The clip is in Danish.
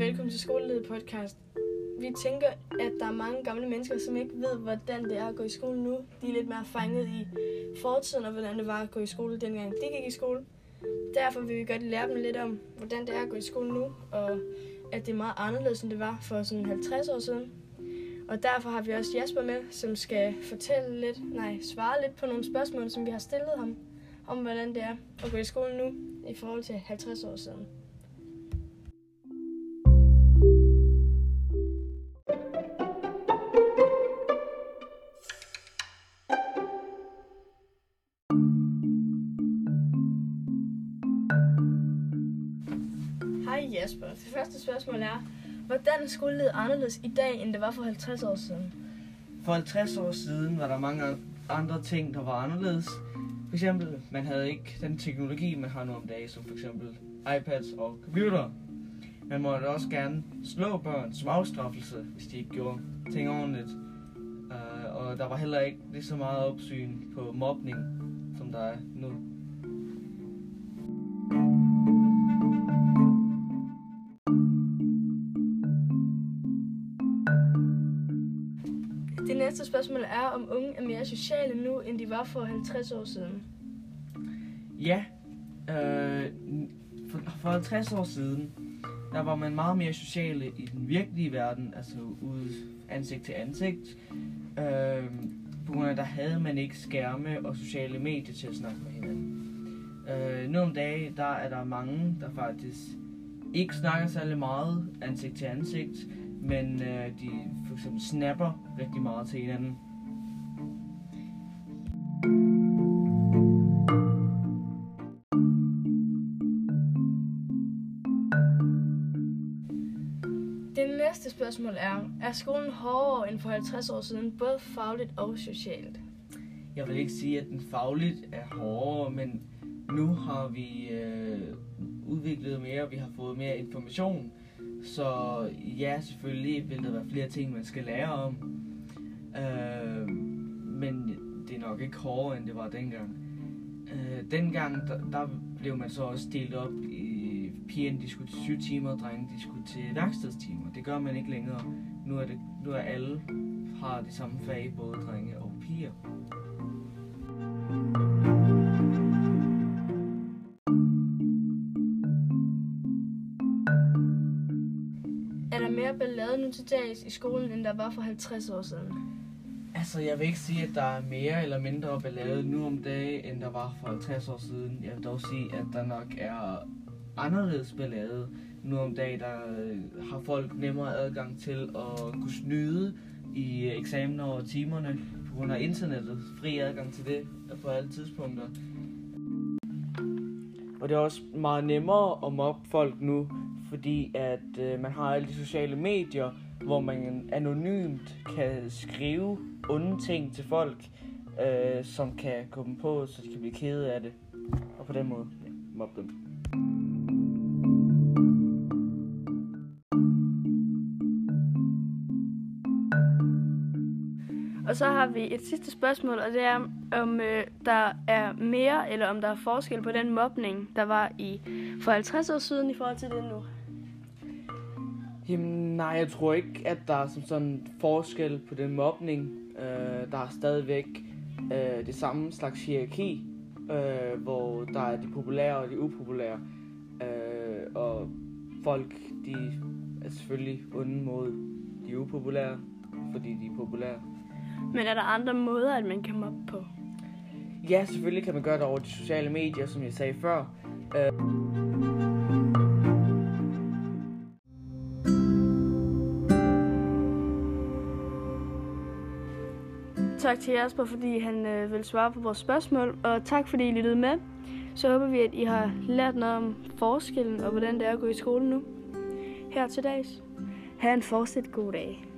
velkommen til Skoleled podcast. Vi tænker, at der er mange gamle mennesker, som ikke ved, hvordan det er at gå i skole nu. De er lidt mere fanget i fortiden, og hvordan det var at gå i skole, dengang de gik i skole. Derfor vil vi godt lære dem lidt om, hvordan det er at gå i skole nu, og at det er meget anderledes, end det var for sådan 50 år siden. Og derfor har vi også Jasper med, som skal fortælle lidt, nej, svare lidt på nogle spørgsmål, som vi har stillet ham, om hvordan det er at gå i skole nu i forhold til 50 år siden. Hej Jasper. Det første spørgsmål er, hvordan er skolelivet anderledes i dag, end det var for 50 år siden? For 50 år siden var der mange andre ting, der var anderledes. For eksempel, man havde ikke den teknologi, man har nu om dagen, som for eksempel iPads og computer. Man måtte også gerne slå børn som afstraffelse, hvis de ikke gjorde ting ordentligt. Uh, og der var heller ikke lige så meget opsyn på mobning, som der er nu. Det næste spørgsmål er, om unge er mere sociale nu, end de var for 50 år siden. Ja, øh, for, for 50 år siden, der var man meget mere sociale i den virkelige verden, altså ude ansigt til ansigt. Øh, på der havde man ikke skærme og sociale medier til at snakke med hinanden. Øh, nu om dagen, der er der mange, der faktisk ikke snakker særlig meget ansigt til ansigt, men øh, de for eksempel snapper rigtig meget til hinanden. Det næste spørgsmål er, er skolen hårdere end for 50 år siden, både fagligt og socialt? Jeg vil ikke sige, at den fagligt er hårdere, men nu har vi øh, udviklet mere, vi har fået mere information. Så ja, selvfølgelig vil der være flere ting, man skal lære om. Øh, men det er nok ikke hårdere, end det var dengang. Øh, dengang, der, der blev man så også delt op i pigerne, de skulle til sygetimer, og drengene, de skulle til værkstedstimer. Det gør man ikke længere. Nu er, det, nu er alle har de samme fag, både drenge og piger. Er der mere ballade nu til dags i skolen, end der var for 50 år siden? Altså, jeg vil ikke sige, at der er mere eller mindre ballade nu om dagen, end der var for 50 år siden. Jeg vil dog sige, at der nok er anderledes ballade nu om dagen. Der øh, har folk nemmere adgang til at kunne snyde i øh, eksamener og timerne på grund af internettet. Fri adgang til det på alle tidspunkter. Og det er også meget nemmere at mobbe folk nu, fordi at øh, man har alle de sociale medier, hvor man anonymt kan skrive onde ting til folk, øh, som kan gå dem på, så de kan blive kede af det. Og på den måde ja, mobbe dem. Og så har vi et sidste spørgsmål, og det er, om øh, der er mere, eller om der er forskel på den mobning, der var i for 50 år siden i forhold til det nu. Jamen nej, jeg tror ikke, at der er som sådan forskel på den mobning. Øh, der er stadigvæk øh, det samme slags hierarki, øh, hvor der er de populære og de upopulære. Øh, og folk, de er selvfølgelig onde mod de upopulære, fordi de er populære. Men er der andre måder, at man kan mobbe på? Ja, selvfølgelig kan man gøre det over de sociale medier, som jeg sagde før. Øh, Tak til Jasper, fordi han øh, vil svare på vores spørgsmål, og tak fordi I lyttede med. Så håber vi, at I har lært noget om forskellen og hvordan det er at gå i skole nu. Her til dags. Ha' en fortsat god dag.